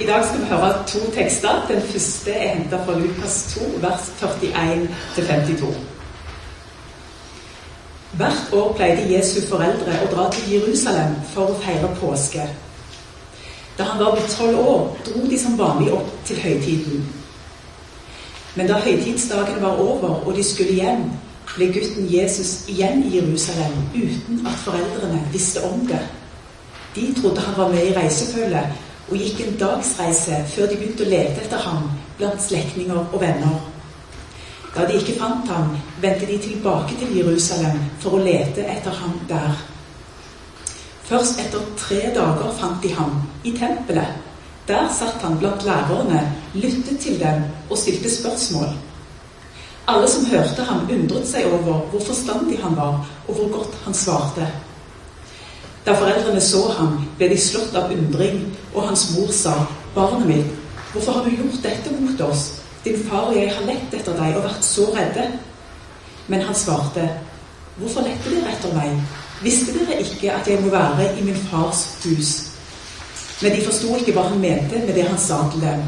I dag skal vi høre to tekster. Den første er henta fra Lukas 2, vers 41-52. Hvert år pleide Jesu foreldre å dra til Jerusalem for å feire påske. Da han var blitt tolv år, dro de som vanlig opp til høytiden. Men da høytidsdagen var over og de skulle hjem, ble gutten Jesus igjen i Jerusalem uten at foreldrene visste om det. De trodde han var med i reisefølget og gikk en dagsreise før de begynte å lete etter ham blant slektninger og venner. Da de ikke fant ham, vendte de tilbake til Jerusalem for å lete etter ham der. Først etter tre dager fant de ham i tempelet. Der satt han blant lærerne, lyttet til dem og stilte spørsmål. Alle som hørte ham, undret seg over hvor forstandig han var, og hvor godt han svarte. Da foreldrene så ham, ble de slått av undring, og hans mor sa, 'Barnet mitt, hvorfor har du gjort dette mot oss? Din far og jeg har lett etter deg og vært så redde.' Men han svarte, 'Hvorfor lette dere etter meg? Visste dere ikke at jeg må være i min fars hus?' Men de forsto ikke hva han mente med det han sa til dem.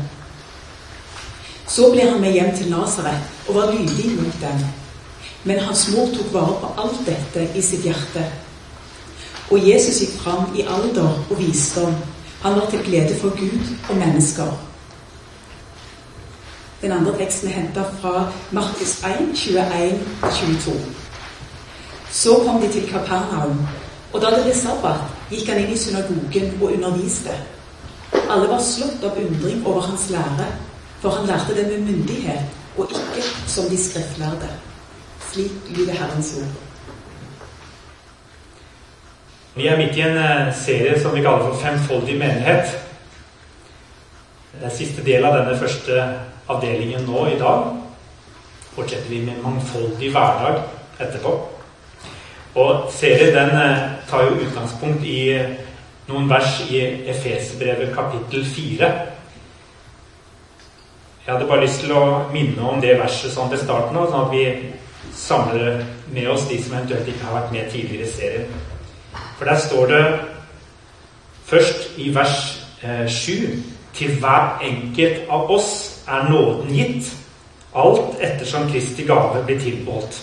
Så ble han med hjem til Nasaret og var lydig mot dem. Men hans mor tok vare på alt dette i sitt hjerte. Og Jesus gikk fram i alder og visdom. Han var til glede for Gud og mennesker. Den andre teksten er henta fra Markus 1, 21-22. Så kom de til Kapernaum, og da det ble sabbat, gikk han inn i synagogen og underviste. Alle var slått av undring over hans lære, for han lærte det med myndighet og ikke som de skriftlærde. Slik lyder Herrens ord. Vi er midt i en eh, serie som vi kaller for Femfoldig menighet. Det er siste del av denne første avdelingen nå i dag. Fortsetter vi med Mangfoldig hverdag etterpå. Og serien den eh, tar jo utgangspunkt i eh, noen vers i Efesbrevet kapittel 4. Jeg hadde bare lyst til å minne om det verset sånn til starten av, sånn at vi samler med oss de som eventuelt ikke har vært med tidligere i serien. For der står det først i vers eh, 7 Til hver enkelt av oss er nåden gitt, alt ettersom Kristi gave blir tilbeholdt.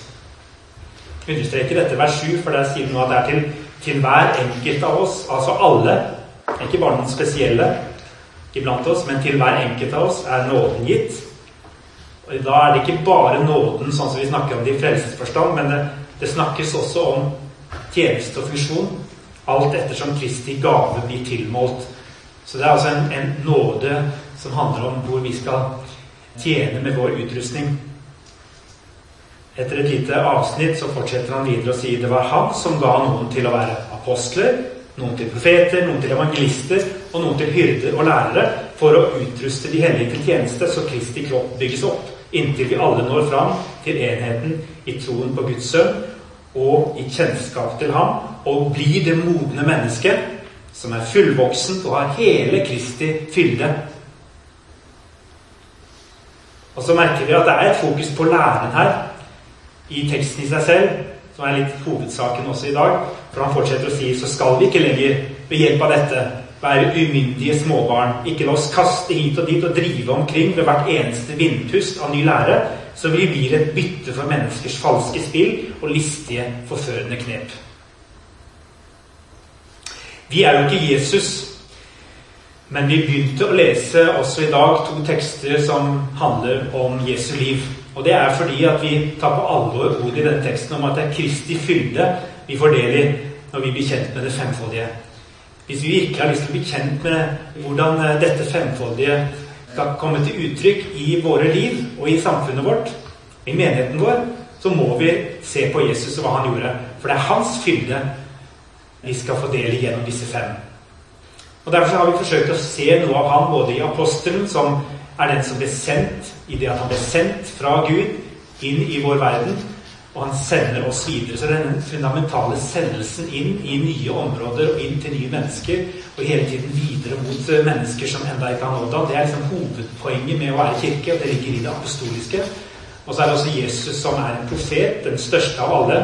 Understreker dette vers 7, for der sier det nå at det er til, til hver enkelt av oss, altså alle, ikke bare noen spesielle iblant oss, men til hver enkelt av oss er nåden gitt. Og Da er det ikke bare nåden sånn som vi snakker om det i frelsesforstand, men det, det snakkes også om tjeneste og funksjon alt ettersom Kristi gave blir tilmålt. Så det er altså en, en nåde som handler om hvor vi skal tjene med vår utrustning. Etter et lite avsnitt så fortsetter han videre å si det var han som ga noen til å være apostler, noen til profeter, noen til evangelister og noen til hyrder og lærere for å utruste de hellige til tjeneste, så Kristi kropp bygges opp, inntil vi alle når fram til enheten i troen på Guds sønn og i kjennskap til ham, og blir det modne mennesket som er fullvoksen og har hele Kristi fylde. Og så merker vi at det er et fokus på læren her i teksten i seg selv, som er litt hovedsaken også i dag. For han fortsetter å si så skal vi ikke lenger ved hjelp av dette være umyndige småbarn. Ikke la oss kaste hit og dit og drive omkring ved hvert eneste vindpust av ny lære, så vi blir et bytte for menneskers falske spill og listige, forførende knep. Vi er jo ikke Jesus, men vi begynte å lese også i dag to tekster som handler om Jesu liv. Og det er fordi at vi tar på alvor ordet i denne teksten om at det er Kristi fylde vi fordeler når vi blir kjent med det femfoldige. Hvis vi virkelig har lyst til å bli kjent med hvordan dette femfoldige skal komme til uttrykk i våre liv og i samfunnet vårt, i menigheten vår, så må vi se på Jesus og hva han gjorde. For det er hans fylde vi skal fordele gjennom disse fem. Og Derfor har vi forsøkt å se noe av han både i apostelen, som er den som ble sendt i det at han ble sendt fra Gud inn i vår verden, og han sender oss videre. Så den fundamentale sendelsen inn i nye områder og inn til nye mennesker, og hele tiden videre mot eh, mennesker som enda ikke har nådd ham, det er liksom hovedpoenget med å være kirke, og det ligger i det apostoliske. Og så er det også Jesus som er en profet, den største av alle,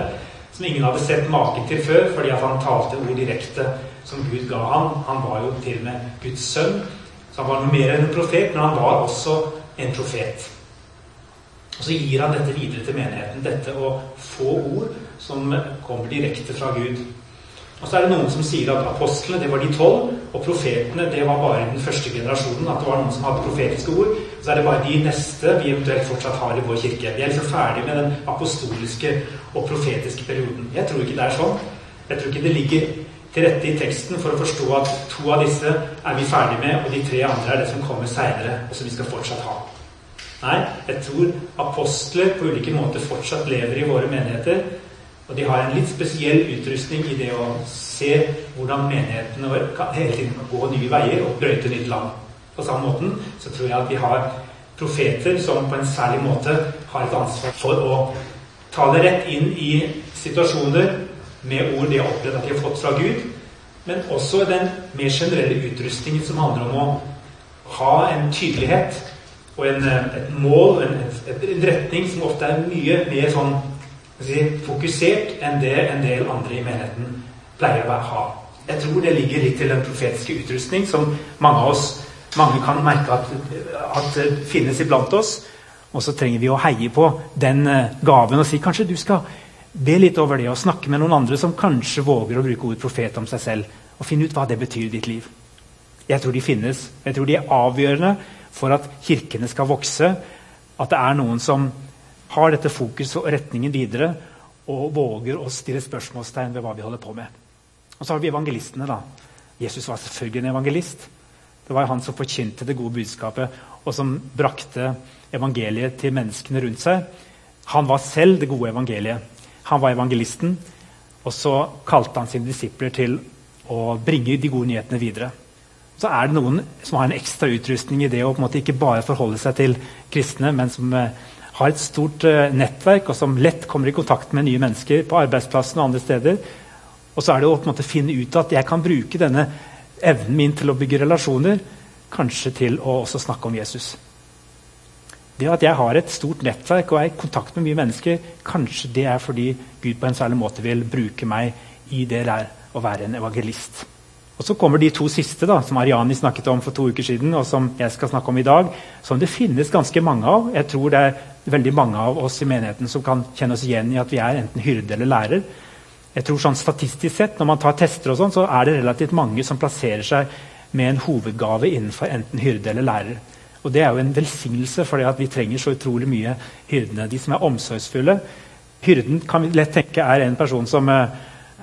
som ingen hadde sett maken til før, fordi at han talte ord direkte som Gud ga ham. Han var jo til og med Guds sønn. Så han var mer enn en profet, men han var også en profet. Og Så gir han dette videre til menigheten, dette å få ord som kommer direkte fra Gud. Og så er det noen som sier at apostlene det var de tolv, og profetene det var bare den første generasjonen. At det var noen som hadde profetiske ord. Så er det bare de neste vi eventuelt fortsatt har i vår kirke. Vi er liksom ferdig med den apostoliske og profetiske perioden. Jeg tror ikke det er sånn. Jeg tror ikke det ligger til rette i teksten for å forstå at to av disse er vi ferdig med, og de tre andre er det som kommer seinere, og som vi skal fortsatt ha. Nei, jeg tror apostler på ulike måter fortsatt lever i våre menigheter. Og de har en litt spesiell utrustning i det å se hvordan menighetene våre kan hele tiden gå nye veier og brøyte nytt land. På samme måten så tror jeg at vi har profeter som på en særlig måte har et ansvar for å tale rett inn i situasjoner med ord de har opplevd at de har fått fra Gud, men også den mer generelle utrustningen som handler om å ha en tydelighet og en, et mål, en, en retning som ofte er mye mer sånn si, fokusert enn det en del andre i menigheten pleier å ha. Jeg tror det ligger litt til den profetiske utrustning som mange av oss mange kan merke at, at finnes iblant oss. Og så trenger vi å heie på den eh, gaven og si kanskje du skal be litt over det og snakke med noen andre som kanskje våger å bruke ordet profet om seg selv, og finne ut hva det betyr i ditt liv. Jeg tror de finnes. Jeg tror de er avgjørende for at kirkene skal vokse. At det er noen som har dette fokuset og retningen videre og våger å stille spørsmålstegn ved hva vi holder på med. Og så har vi evangelistene. da. Jesus var selvfølgelig en evangelist. Det var han som forkynte det gode budskapet, og som brakte evangeliet til menneskene rundt seg. Han var selv det gode evangeliet. Han var evangelisten, og så kalte han sine disipler til å bringe de gode nyhetene videre. Så er det noen som har en ekstra utrustning i det å ikke bare forholde seg til kristne, men som eh, har et stort uh, nettverk, og som lett kommer i kontakt med nye mennesker på arbeidsplassen og andre steder. Og så er det å finne ut at jeg kan bruke denne evnen min til å bygge relasjoner, kanskje til å også snakke om Jesus. Det at jeg har et stort nettverk og er i kontakt med mye mennesker, kanskje det er fordi Gud på en særlig måte vil bruke meg i det der å være en evangelist. Og Så kommer de to siste, da, som Ariani snakket om for to uker siden, og som jeg skal snakke om i dag, som det finnes ganske mange av. Jeg tror det er veldig mange av oss i menigheten som kan kjenne oss igjen i at vi er enten hyrde eller lærer. Jeg tror sånn Statistisk sett, når man tar tester, og sånn, så er det relativt mange som plasserer seg med en hovedgave innenfor enten hyrde eller lærer. Og Det er jo en velsignelse, for vi trenger så utrolig mye hyrdene. De som er omsorgsfulle. Hyrden kan vi lett tenke er en person som uh,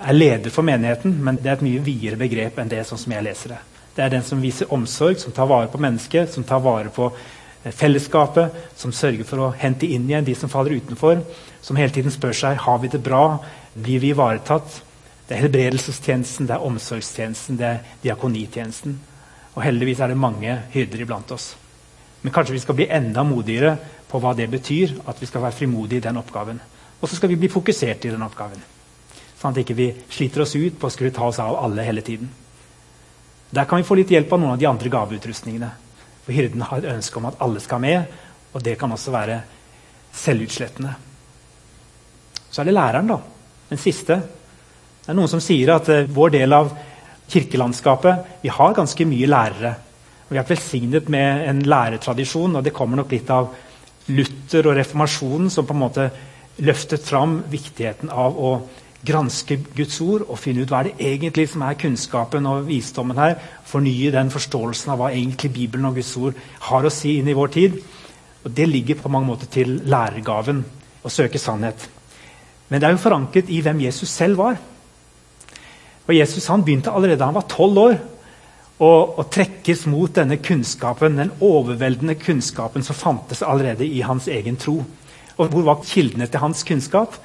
er leder for menigheten, men det er et mye videre begrep enn det sånn som jeg leser det. Det er den som viser omsorg, som tar vare på mennesket, som tar vare på eh, fellesskapet, som sørger for å hente inn igjen de som faller utenfor, som hele tiden spør seg har vi det bra, blir vi ivaretatt. Det er helbredelsestjenesten, det er omsorgstjenesten, det er diakonitjenesten. Og heldigvis er det mange hyrder iblant oss. Men kanskje vi skal bli enda modigere på hva det betyr, at vi skal være frimodige i den oppgaven. Og så skal vi bli fokusert i den oppgaven. Sånn at ikke vi ikke sliter oss ut på å skulle ta oss av alle hele tiden. Der kan vi få litt hjelp av noen av de andre gaveutrustningene. For hyrden har et ønske om at alle skal med, og det kan også være selvutslettende. Så er det læreren, da. Den siste. Det er noen som sier at uh, vår del av kirkelandskapet Vi har ganske mye lærere. Vi er velsignet med en lærertradisjon, og det kommer nok litt av Luther og reformasjonen, som på en måte løftet fram viktigheten av å granske Guds ord og finne ut hva er det egentlig som er kunnskapen og visdommen her. Fornye den forståelsen av hva egentlig Bibelen og Guds ord har å si inn i vår tid. Og Det ligger på mange måter til lærergaven å søke sannhet. Men det er jo forankret i hvem Jesus selv var. Og Jesus han begynte allerede da han var tolv år å, trekkes mot denne kunnskapen, den overveldende kunnskapen som fantes allerede i hans egen tro. Og Hvor var kildene til hans kunnskap?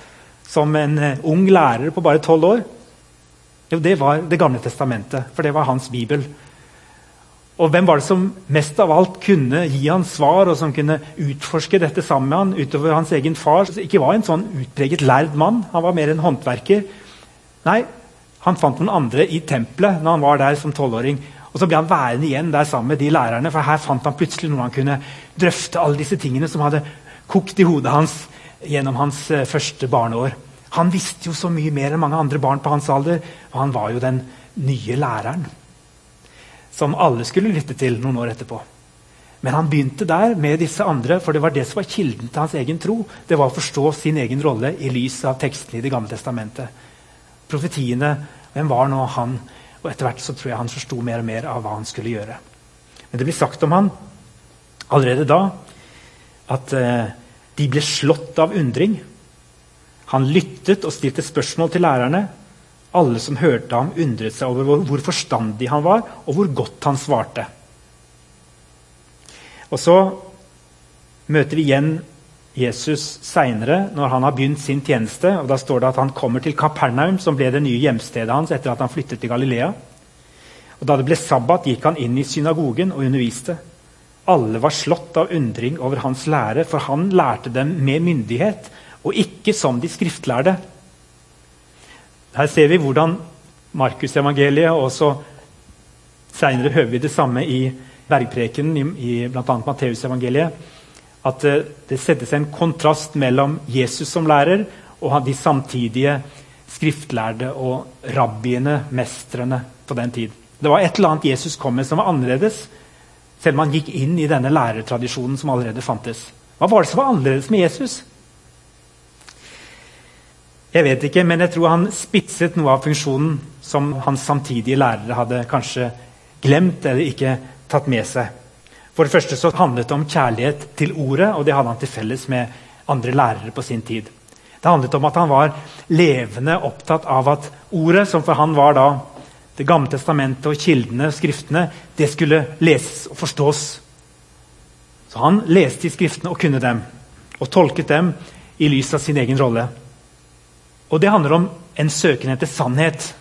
som en eh, ung lærer på bare tolv år? Jo, det var Det gamle testamentet, for det var hans bibel. Og hvem var det som mest av alt kunne gi han svar, og som kunne utforske dette sammen med han, utover hans egen far? Som ikke var en sånn utpreget lærd mann, han var mer en håndverker. Nei, han fant noen andre i tempelet når han var der som tolvåring. Og så ble han værende igjen der sammen med de lærerne, for her fant han plutselig noen han kunne drøfte alle disse tingene som hadde kokt i hodet hans gjennom hans eh, første barneår. Han visste jo så mye mer enn mange andre barn på hans alder, og han var jo den nye læreren. Som alle skulle lytte til noen år etterpå. Men han begynte der med disse andre, for det var det som var kilden til hans egen tro. Det var å forstå sin egen rolle i lys av tekstene i Det gamle testamentet. Profetiene. Hvem var nå han? Og etter hvert så tror jeg han forsto mer og mer av hva han skulle gjøre. Men det blir sagt om han allerede da at eh, de ble slått av undring. Han lyttet og stilte spørsmål til lærerne. Alle som hørte ham, undret seg over hvor, forstandig han var, og hvor godt han svarte. Og så møter vi igjen Jesus seinere, når han har begynt sin tjeneste. og Da står det at han kommer til Kapernaum, som ble det nye hjemstedet hans etter at han flyttet til Galilea. Og Da det ble sabbat, gikk han inn i synagogen og underviste. Alle var slått av undring over hans lære, for han lærte dem med myndighet, og ikke som de skriftlærde. Her ser vi hvordan Markusevangeliet og også Seinere hører vi det samme i bergprekenen i, i bl.a. Matteusevangeliet. At uh, det settes en kontrast mellom Jesus som lærer og de samtidige skriftlærde og rabbiene, mestrene, på den tid. Det var et eller annet Jesus kom med som var annerledes, selv om han gikk inn i denne lærertradisjonen som allerede fantes. Hva var det som var annerledes med Jesus? Jeg vet ikke, men jeg tror han spitset noe av funksjonen som hans samtidige lærere hadde kanskje glemt eller ikke tatt med seg. For det første så handlet det om kjærlighet til ordet, og det hadde han til felles med andre lærere på sin tid. Det handlet om at han var levende opptatt av at ordet, som for han var da Det gamle testamentet og kildene, skriftene, det skulle leses og forstås. Så han leste i skriftene og kunne dem, og tolket dem i lys av sin egen rolle. Og det handler om en søken etter sannhet,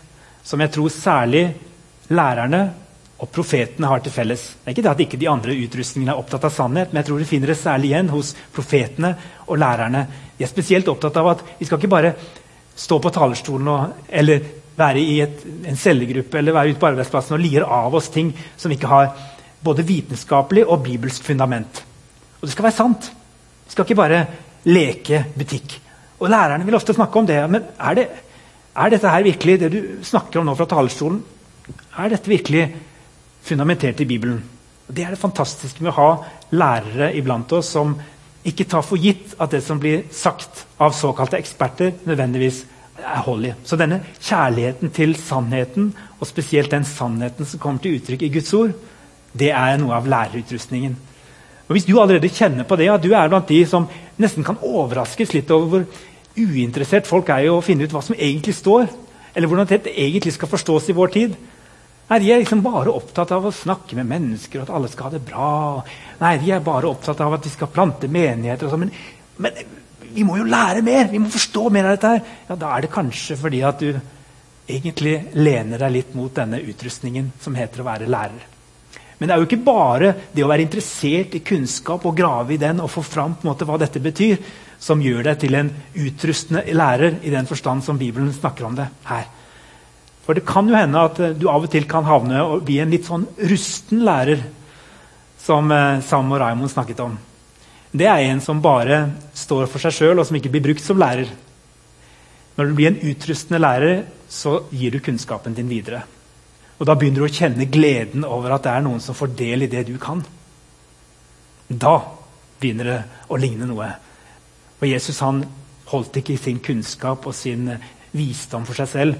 som jeg tror særlig lærerne og profetene har til felles. Det er ikke det at ikke de andre utrustningene er opptatt av sannhet, men jeg tror vi finner det særlig igjen hos profetene og lærerne. De er spesielt opptatt av at vi skal ikke bare stå på talerstolen og, eller være i et, en cellegruppe eller være ute på arbeidsplassen og lire av oss ting som ikke har både vitenskapelig og bibelsk fundament. Og det skal være sant. Vi skal ikke bare leke butikk. Og Lærerne vil ofte snakke om det. Men er, det, er dette her virkelig det du snakker om nå fra talerstolen? Er dette virkelig fundamentert i Bibelen? Det er det fantastiske med å ha lærere iblant oss som ikke tar for gitt at det som blir sagt av såkalte eksperter, nødvendigvis er hold i. Så denne kjærligheten til sannheten, og spesielt den sannheten som kommer til uttrykk i Guds ord, det er noe av lærerutrustningen. Og Hvis du allerede kjenner på det, at du er blant de som nesten kan overraskes litt over hvor uinteressert folk er i å finne ut hva som egentlig står, eller hvordan dette egentlig skal forstås i vår tid Nei, De er liksom bare opptatt av å snakke med mennesker, og at alle skal ha det bra. Nei, De er bare opptatt av at de skal plante menigheter. og sånn, men, men, vi må jo lære mer! Vi må forstå mer av dette. her. Ja, Da er det kanskje fordi at du egentlig lener deg litt mot denne utrustningen som heter å være lærer. Men det er jo ikke bare det å være interessert i kunnskap og grave i den og få fram på en måte hva dette betyr, som gjør deg til en utrustende lærer i den forstand som Bibelen snakker om det her. For det kan jo hende at eh, du av og til kan havne og bli en litt sånn rusten lærer, som eh, Sam og Raymond snakket om. Det er en som bare står for seg sjøl, og som ikke blir brukt som lærer. Når du blir en utrustende lærer, så gir du kunnskapen din videre. Og da begynner du å kjenne gleden over at det er noen som får del i det du kan. Da begynner det å ligne noe. Og Jesus han holdt ikke sin kunnskap og sin visdom for seg selv.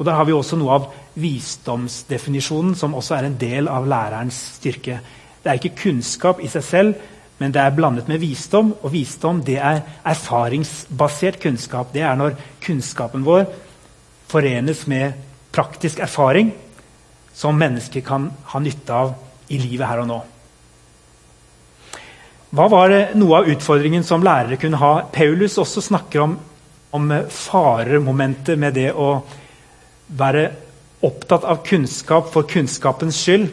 Og Da har vi også noe av visdomsdefinisjonen, som også er en del av lærerens styrke. Det er ikke kunnskap i seg selv, men det er blandet med visdom. Og visdom det er erfaringsbasert kunnskap. Det er når kunnskapen vår forenes med praktisk erfaring som mennesker kan ha nytte av i livet her og nå. Hva var noe av utfordringen som lærere kunne ha? Paulus også snakker om, om faremomentet med det å være opptatt av kunnskap for kunnskapens skyld.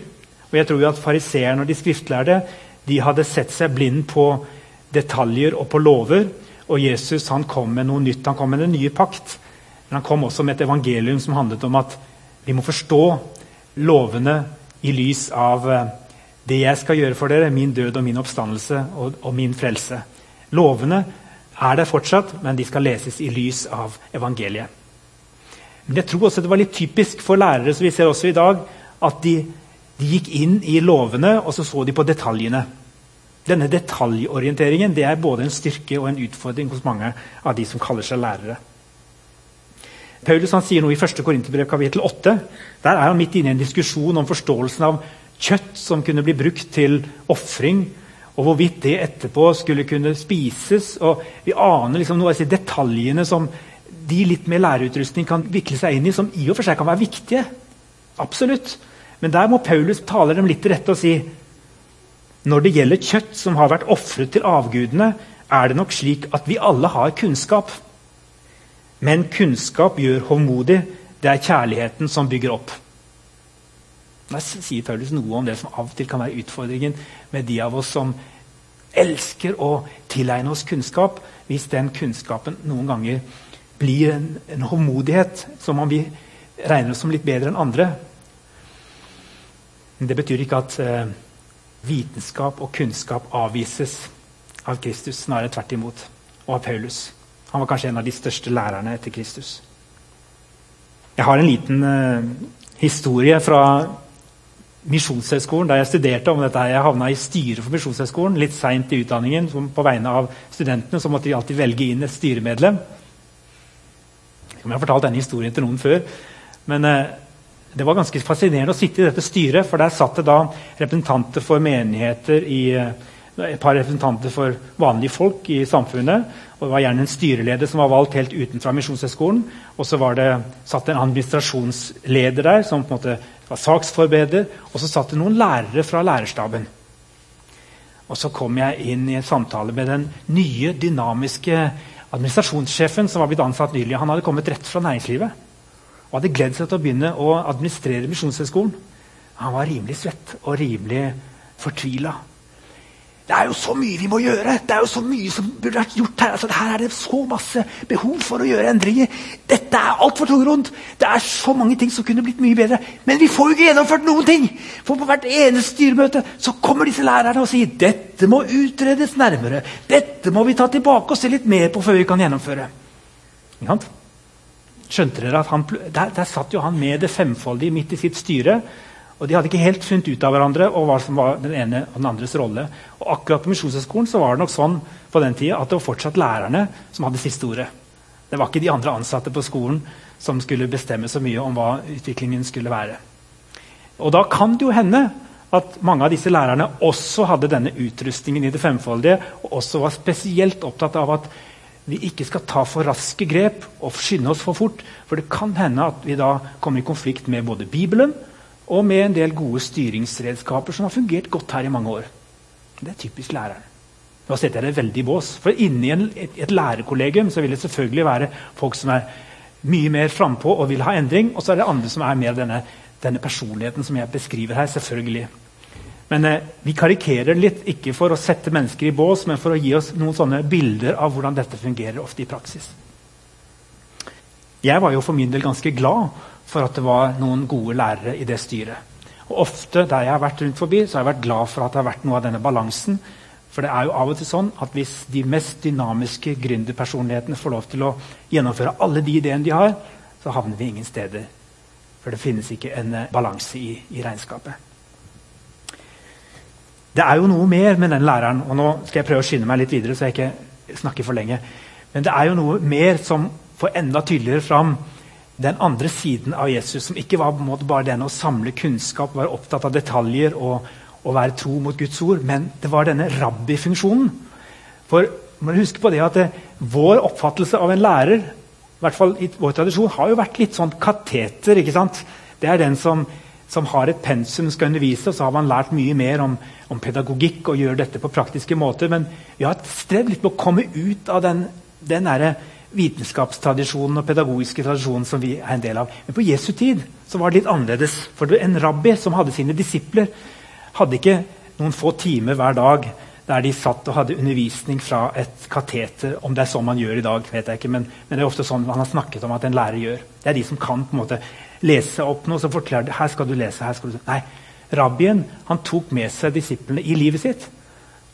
Og jeg tror jo at Fariseerne og de skriftlærde de hadde sett seg blind på detaljer og på lover. Og Jesus han kom med noe nytt. Han kom med den nye pakt. Men han kom også med et evangelium som handlet om at vi må forstå lovene i lys av eh, det jeg skal gjøre for dere, min død og min oppstandelse og, og min frelse. Lovene er der fortsatt, men de skal leses i lys av evangeliet. Men jeg tror også det var litt typisk for lærere som vi ser også i dag, at de De gikk inn i lovene, og så så de på detaljene. Denne detaljorienteringen det er både en styrke og en utfordring hos mange av de som kaller seg lærere. Paulus sier noe i 1. Korinterbrev kapittel 8. Der er han midt inne i en diskusjon om forståelsen av kjøtt som kunne bli brukt til ofring, og hvorvidt det etterpå skulle kunne spises. og Vi aner liksom noe av disse detaljene som de litt med læreutrustning kan vikle seg inn i, som i og for seg kan være viktige. Absolutt. Men der må Paulus tale dem litt til rette og si når det gjelder kjøtt som har vært ofret til avgudene, er det nok slik at vi alle har kunnskap. Men kunnskap gjør håndmodig. Det er kjærligheten som bygger opp. Der sier Paulus noe om det som av og til kan være utfordringen med de av oss som elsker å tilegne oss kunnskap, hvis den kunnskapen noen ganger blir en, en håndmodighet som om vi regner oss som litt bedre enn andre. Men det betyr ikke at eh, vitenskap og kunnskap avvises av Kristus, snarere tvert imot, og av Paulus. Han var kanskje en av de største lærerne etter Kristus. Jeg har en liten eh, historie fra Misjonshøgskolen, der jeg studerte om dette. Jeg havna i styret for Misjonshøgskolen litt seint i utdanningen. på vegne av studentene så måtte de alltid velge inn et styremedlem. Jeg har fortalt denne historien til noen før. Men eh, det var ganske fascinerende å sitte i dette styret, for der satt det da representanter for menigheter i eh, et par representanter for vanlige folk i samfunnet. og Det var gjerne en styreleder som var valgt helt utenfra Misjonshøgskolen. Og så var det satt en administrasjonsleder der som på en måte var saksforbereder. Og så satt det noen lærere fra lærerstaben. Og så kom jeg inn i en samtale med den nye, dynamiske administrasjonssjefen som var blitt ansatt nylig. Han hadde kommet rett fra næringslivet og hadde gledd seg til å begynne å administrere Misjonshøgskolen. Han var rimelig svett og rimelig fortvila. Det er jo så mye vi må gjøre! Det er jo så mye som burde vært gjort Her altså, Her er det så masse behov for å gjøre endringer. Dette er altfor tungrodd! Det er så mange ting som kunne blitt mye bedre. Men vi får jo ikke gjennomført noen ting! For på hvert eneste styremøte så kommer disse lærerne og sier dette må utredes nærmere. Dette må vi ta tilbake og se litt mer på før vi kan gjennomføre. Skjønte dere at han, der, der satt jo han med det femfoldige midt i sitt styre. Og De hadde ikke helt funnet ut av hverandre og hva som var den ene og den andres rolle. Og akkurat På Misjonshøgskolen var det nok sånn på den tida at det var fortsatt lærerne som hadde siste ordet. Det var ikke de andre ansatte på skolen som skulle bestemme så mye om hva utviklingen skulle være. Og Da kan det jo hende at mange av disse lærerne også hadde denne utrustningen i det femfoldige, og også var spesielt opptatt av at vi ikke skal ta for raske grep og skynde oss for fort. For det kan hende at vi da kommer i konflikt med både Bibelen og med en del gode styringsredskaper som har fungert godt her i mange år. Det er typisk læreren. Nå setter jeg det veldig i bås. For inni en, et, et lærerkollegium så vil det selvfølgelig være folk som er mye mer frampå og vil ha endring, og så er det andre som er mer denne, denne personligheten som jeg beskriver her. selvfølgelig. Men eh, vi karikerer litt, ikke for å sette mennesker i bås, men for å gi oss noen sånne bilder av hvordan dette fungerer ofte i praksis. Jeg var jo for min del ganske glad for at det var noen gode lærere i det styret. Og Ofte der jeg har vært rundt forbi, så har jeg vært glad for at det har vært noe av denne balansen. For det er jo av og til sånn at hvis de mest dynamiske gründerpersonlighetene får lov til å gjennomføre alle de ideene de har, så havner vi ingen steder. For det finnes ikke en eh, balanse i, i regnskapet. Det er jo noe mer med den læreren, og nå skal jeg prøve å skynde meg litt videre. så jeg ikke snakker for lenge. Men det er jo noe mer som får enda tydeligere fram den andre siden av Jesus, som ikke var på en måte bare den å samle kunnskap, være opptatt av detaljer og, og være tro mot Guds ord, men det var denne rabbi-funksjonen. For man husker på det at det, Vår oppfattelse av en lærer i hvert fall i vår tradisjon, har jo vært litt sånn kateter. ikke sant? Det er den som, som har et pensum, skal undervise, og så har man lært mye mer om, om pedagogikk og gjør dette på praktiske måter. Men vi har strevd litt med å komme ut av den, den derre vitenskapstradisjonen og pedagogiske tradisjonen som vi er en del av. Men på Jesu tid så var det litt annerledes. For en rabbi som hadde sine disipler, hadde ikke noen få timer hver dag der de satt og hadde undervisning fra et kateter. Om det er sånn man gjør i dag, vet jeg ikke, men, men det er ofte sånn man har snakket om at en lærer gjør. Det er de som kan på en måte lese opp noe, så forklarer de her skal du lese, her skal du Nei, rabbien han tok med seg disiplene i livet sitt.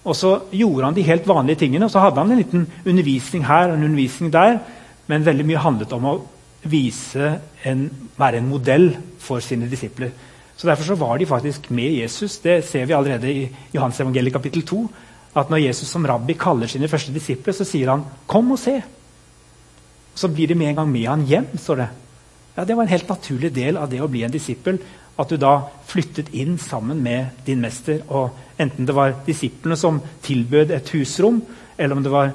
Og så gjorde han de helt vanlige tingene. og Så hadde han en liten undervisning her og en undervisning der. Men veldig mye handlet om å vise en, være en modell for sine disipler. Så Derfor så var de faktisk med Jesus. Det ser vi allerede i Johans evangeliet kapittel 2. At når Jesus som rabbi kaller sine første disipler, så sier han 'Kom og se'. Så blir de med en gang med han hjem. står det. Ja, Det var en helt naturlig del av det å bli en disippel. At du da flyttet inn sammen med din mester. og Enten det var disiplene som tilbød et husrom, eller om det var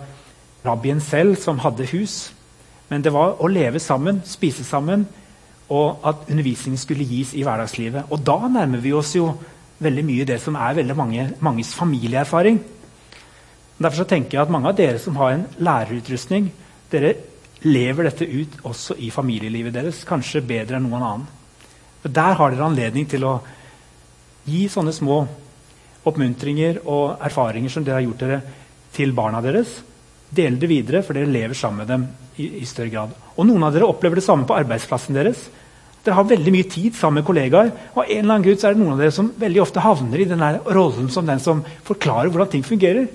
rabbien selv som hadde hus. Men det var å leve sammen, spise sammen, og at undervisningen skulle gis i hverdagslivet. Og da nærmer vi oss jo veldig mye det som er veldig mange, manges familieerfaring. Derfor så tenker jeg at mange av dere som har en lærerutrustning, dere lever dette ut også i familielivet deres, kanskje bedre enn noen annen. For Der har dere anledning til å gi sånne små oppmuntringer og erfaringer som dere har gjort dere til barna deres. Dele det videre, for dere lever sammen med dem i, i, større grad. Og Noen av dere opplever det samme på arbeidsplassen deres. Dere har veldig mye tid sammen med kollegaer. Og en eller annen grunn så er det noen av dere som veldig ofte havner i den rollen som den som forklarer hvordan ting fungerer.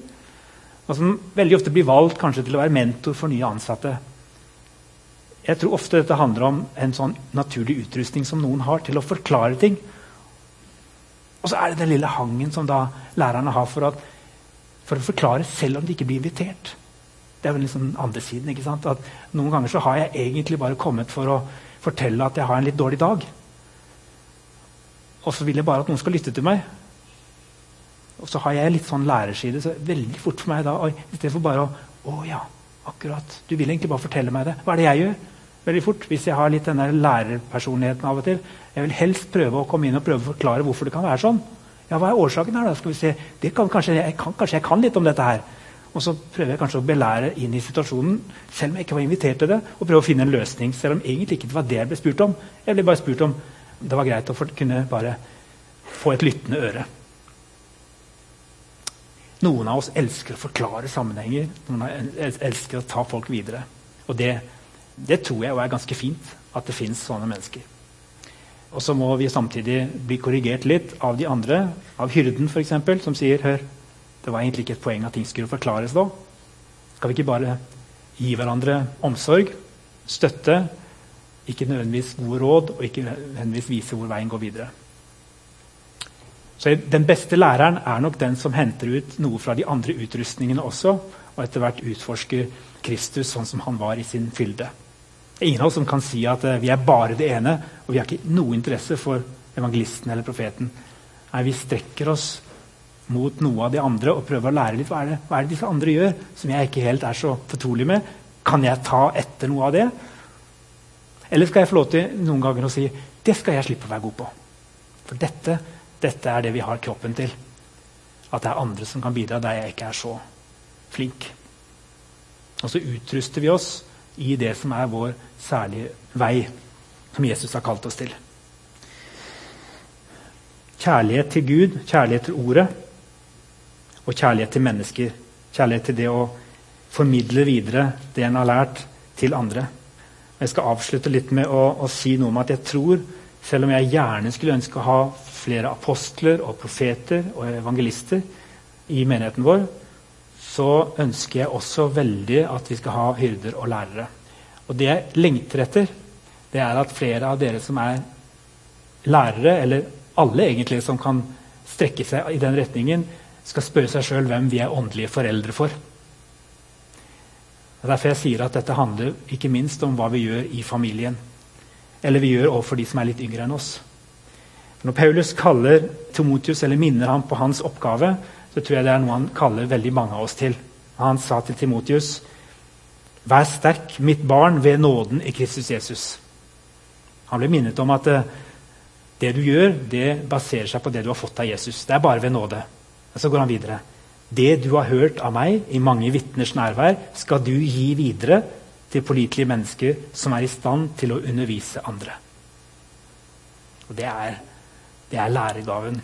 Og som veldig ofte blir valgt kanskje til å være mentor for nye ansatte. Jeg tror ofte dette handler om en sånn naturlig utrustning som noen har til å forklare ting. Og så er det den lille hangen som da lærerne har for, at, for å forklare selv om de ikke blir invitert. Det er vel liksom andre siden. ikke sant? At Noen ganger så har jeg egentlig bare kommet for å fortelle at jeg har en litt dårlig dag. Og så vil jeg bare at noen skal lytte til meg. Og så har jeg litt sånn lærerside. så veldig fort for meg da, I stedet for bare å Å ja, akkurat. Du vil egentlig bare fortelle meg det. Hva er det jeg gjør? Veldig fort hvis jeg har litt denne lærerpersonligheten av og til. Jeg vil helst prøve å komme inn og prøve å forklare hvorfor det kan være sånn. Ja, Hva er årsaken her? da? Skal vi se. Kan, kanskje, jeg kan, kanskje jeg kan litt om dette her. Og så prøver jeg kanskje å belære inn i situasjonen, selv om jeg ikke var invitert til det. Og prøve å finne en løsning, selv om egentlig ikke det var det jeg ble spurt om. Jeg ble bare spurt om det var greit å for, kunne bare få et lyttende øre. Noen av oss elsker å forklare sammenhenger. Noen av oss elsker å ta folk videre. Og det det tror jeg er ganske fint, at det fins sånne mennesker. Og så må vi samtidig bli korrigert litt av de andre, av hyrden f.eks., som sier hør, det var egentlig ikke et poeng at ting skulle forklares da. Skal vi ikke bare gi hverandre omsorg, støtte, ikke nødvendigvis gode råd, og ikke nødvendigvis vise hvor veien går videre? Så Den beste læreren er nok den som henter ut noe fra de andre utrustningene også, og etter hvert utforsker Kristus sånn som han var i sin fylde. Det er ingen av oss som kan si at uh, vi er bare det ene, og vi har ikke noe interesse for evangelisten eller profeten. Nei, Vi strekker oss mot noe av de andre og prøver å lære litt. Hva er, det, hva er det disse andre gjør som jeg ikke helt er så fortrolig med? Kan jeg ta etter noe av det? Eller skal jeg få lov til noen ganger å si det skal jeg slippe å være god på? For dette, dette er det vi har kroppen til. At det er andre som kan bidra der jeg ikke er så flink. Og så utruster vi oss i det som er vår særlige vei, som Jesus har kalt oss til. Kjærlighet til Gud, kjærlighet til Ordet og kjærlighet til mennesker. Kjærlighet til det å formidle videre det en har lært, til andre. Jeg skal avslutte litt med å, å si noe om at jeg tror, selv om jeg gjerne skulle ønske å ha flere apostler og profeter og evangelister i menigheten vår, så ønsker jeg også veldig at vi skal ha hyrder og lærere. Og det jeg lengter etter, det er at flere av dere som er lærere, eller alle egentlig som kan strekke seg i den retningen, skal spørre seg sjøl hvem vi er åndelige foreldre for. Og Derfor jeg sier at dette handler ikke minst om hva vi gjør i familien. Eller vi gjør overfor de som er litt yngre enn oss. Når Paulus kaller Timotius, eller minner ham på hans oppgave, så tror jeg det er noe han kaller veldig mange av oss til. Han sa til Timotius.: Vær sterk, mitt barn, ved nåden i Kristus Jesus. Han ble minnet om at eh, det du gjør, det baserer seg på det du har fått av Jesus. Det er bare ved nåde. Og så går han videre. Det du har hørt av meg i mange vitners nærvær, skal du gi videre til pålitelige mennesker som er i stand til å undervise andre. Og Det er, det er læregaven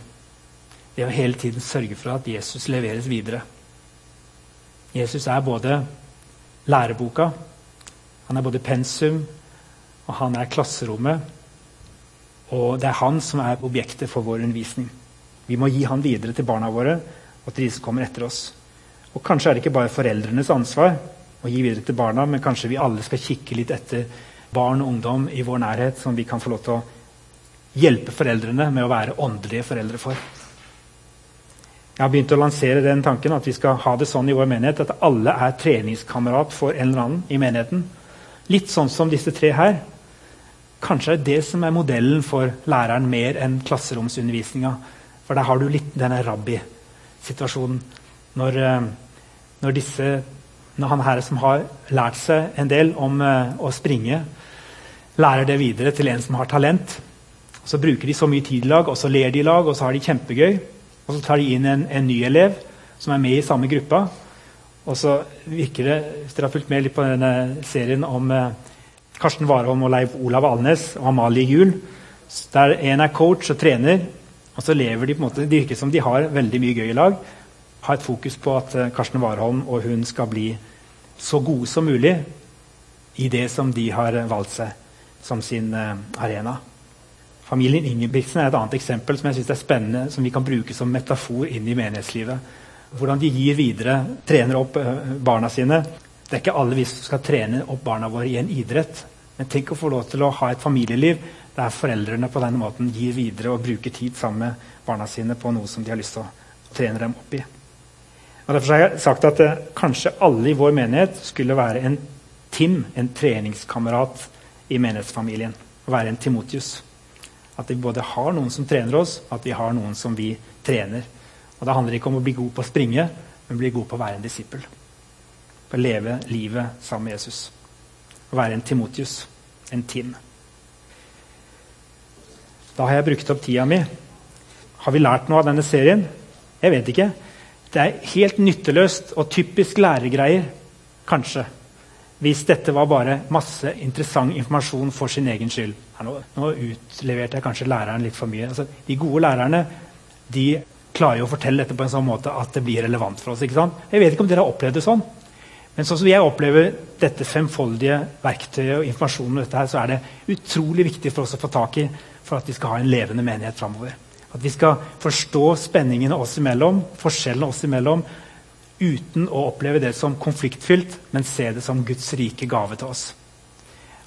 det å hele tiden sørge for at Jesus leveres videre. Jesus er både læreboka, han er både pensum, og han er klasserommet. Og det er han som er objektet for vår undervisning. Vi må gi han videre til barna våre og til de som kommer etter oss. Og Kanskje er det ikke bare foreldrenes ansvar å gi videre til barna, men kanskje vi alle skal kikke litt etter barn og ungdom i vår nærhet som vi kan få lov til å hjelpe foreldrene med å være åndelige foreldre for. Jeg har begynt å lansere den tanken at vi skal ha det sånn i vår menighet at alle er treningskamerat for en eller annen i menigheten. Litt sånn som disse tre her. Kanskje er det som er modellen for læreren mer enn klasseromsundervisninga. For der har du litt denne rabbi-situasjonen. Når, eh, når, når han her som har lært seg en del om uh, å springe, lærer det videre til en som har talent, så bruker de så mye tid i lag, og så ler de i lag, og så har de kjempegøy. Og så tar de inn en, en ny elev som er med i samme gruppa. Og så virker det, Hvis dere har fulgt med litt på denne serien om eh, Karsten Warholm og Leif Olav Alnes og Amalie Juel. Der en er coach og trener, og så lever de på en måte, det virker som de har veldig mye gøy i lag. Har et fokus på at eh, Karsten Warholm og hun skal bli så gode som mulig i det som de har valgt seg som sin eh, arena. Familien Ingebrigtsen er et annet eksempel som jeg synes er spennende, som vi kan bruke som metafor inn i menighetslivet. Hvordan de gir videre, trener opp barna sine. Det er ikke alle vi som skal trene opp barna våre i en idrett. Men tenk å få lov til å ha et familieliv der foreldrene på denne måten gir videre og bruker tid sammen med barna sine på noe som de har lyst til å trene dem opp i. Og Derfor har jeg sagt at eh, kanskje alle i vår menighet skulle være en Tim, en treningskamerat i menighetsfamilien. Å være en Timotius. At vi både har noen som trener oss, at vi har noen som vi trener. Og Da handler det ikke om å bli god på å springe, men bli god på å være en disippel på å leve livet sammen med Jesus. Å være en Timotius, en Tim. Da har jeg brukt opp tida mi. Har vi lært noe av denne serien? Jeg vet ikke. Det er helt nytteløst og typisk læregreier, kanskje, hvis dette var bare masse interessant informasjon for sin egen skyld. Nå, nå utleverte jeg kanskje læreren litt for mye. Altså, de gode lærerne de klarer jo å fortelle dette på en sånn måte at det blir relevant for oss. ikke sant? Jeg vet ikke om dere har opplevd det sånn. Men sånn som jeg opplever dette femfoldige verktøyet og informasjonen, dette her, så er det utrolig viktig for oss å få tak i for at vi skal ha en levende menighet framover. At vi skal forstå spenningene oss imellom, forskjellene oss imellom, uten å oppleve det som konfliktfylt, men se det som Guds rike gave til oss.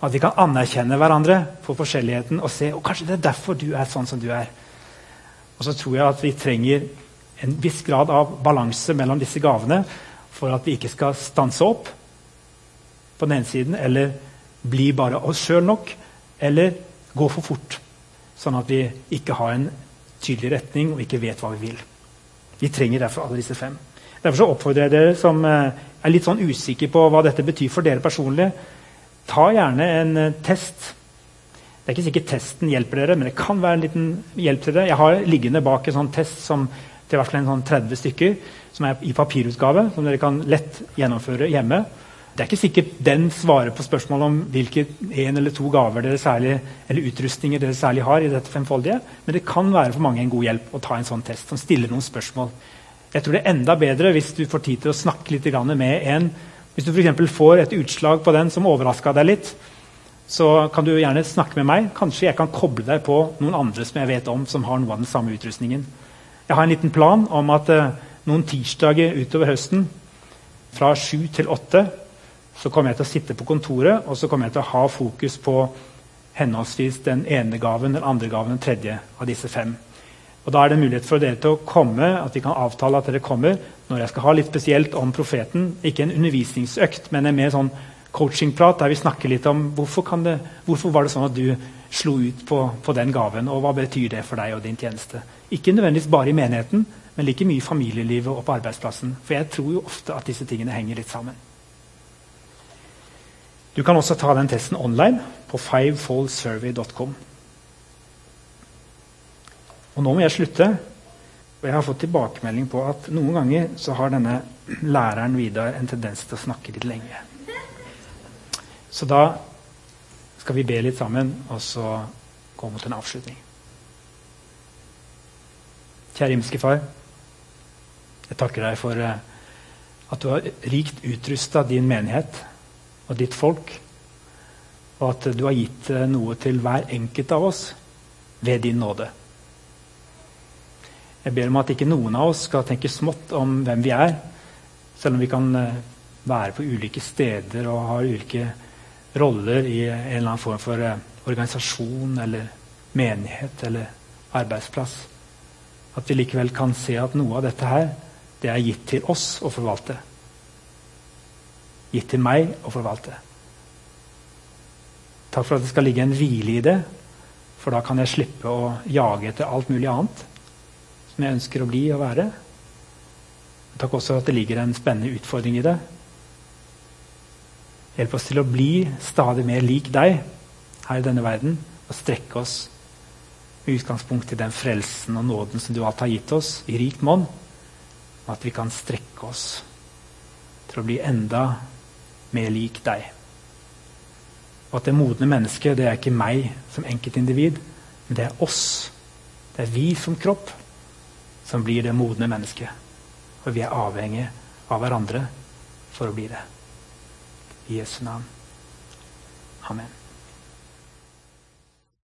At vi kan anerkjenne hverandre for forskjelligheten og se og kanskje det er derfor du er sånn som du er. Og så tror jeg at vi trenger en viss grad av balanse mellom disse gavene for at vi ikke skal stanse opp på den ene siden, eller bli bare oss sjøl nok, eller gå for fort. Sånn at vi ikke har en tydelig retning og ikke vet hva vi vil. Vi trenger derfor alle disse fem. Derfor så oppfordrer jeg dere som eh, er litt sånn usikre på hva dette betyr for dere personlig, ta gjerne en eh, test. Det er ikke sikkert testen hjelper dere, men det kan være en liten hjelp til dere. Jeg har liggende bak en sånn test som til hvert fall en sånn 30 stykker, som er i papirutgave, som dere kan lett gjennomføre hjemme. Det er ikke sikkert den svarer på spørsmålet om hvilke en eller to gaver dere særlig, eller utrustninger dere særlig har i dette femfoldige, men det kan være for mange en god hjelp å ta en sånn test som stiller noen spørsmål. Jeg tror det er enda bedre hvis du får tid til å snakke litt med en Hvis du f.eks. får et utslag på den som overraska deg litt, så kan du gjerne snakke med meg. Kanskje jeg kan koble deg på noen andre som jeg vet om, som har noe av den samme utrustningen. Jeg har en liten plan om at uh, noen tirsdager utover høsten fra sju til åtte så kommer jeg til å sitte på kontoret og så kommer jeg til å ha fokus på henholdsvis den ene gaven, den andre gaven, den tredje av disse fem. Og Da er det mulighet for dere til å komme, at vi kan avtale at dere kommer når jeg skal ha litt spesielt om profeten. Ikke en undervisningsøkt, men en mer sånn coachingprat der vi snakker litt om hvorfor, det, hvorfor var det sånn at du slo ut på, på, den gaven, og hva betyr det for deg og din tjeneste. Ikke nødvendigvis bare i menigheten, men like mye i familielivet og på arbeidsplassen. For jeg tror jo ofte at disse tingene henger litt sammen. Du kan også ta den testen online på fivefoldsurvey.com. Og nå må jeg slutte. Og jeg har fått tilbakemelding på at noen ganger så har denne læreren Vidar en tendens til å snakke litt lenge. Så da skal vi be litt sammen, og så gå mot en avslutning. Kjære himmelske Far. Jeg takker deg for eh, at du har rikt utrusta din menighet og ditt folk, og at du har gitt eh, noe til hver enkelt av oss ved din nåde. Jeg ber om at ikke noen av oss skal tenke smått om hvem vi er, selv om vi kan eh, være på ulike steder og ha ulike roller i en eller annen form for organisasjon eller menighet eller arbeidsplass. At vi likevel kan se at noe av dette her, det er gitt til oss å forvalte. Gitt til meg å forvalte. Takk for at det skal ligge en hvile i det, for da kan jeg slippe å jage etter alt mulig annet som jeg ønsker å bli og være. Takk også at det ligger en spennende utfordring i det. Hjelp oss til å bli stadig mer lik deg her i denne verden og strekke oss med utgangspunkt i den frelsen og nåden som du alt har gitt oss i rikt monn, og at vi kan strekke oss til å bli enda mer lik deg. Og at det modne mennesket det er ikke meg som enkeltindivid, men det er oss. Det er vi som kropp som blir det modne mennesket. Og vi er avhengige av hverandre for å bli det. I Jesu navn. Amen.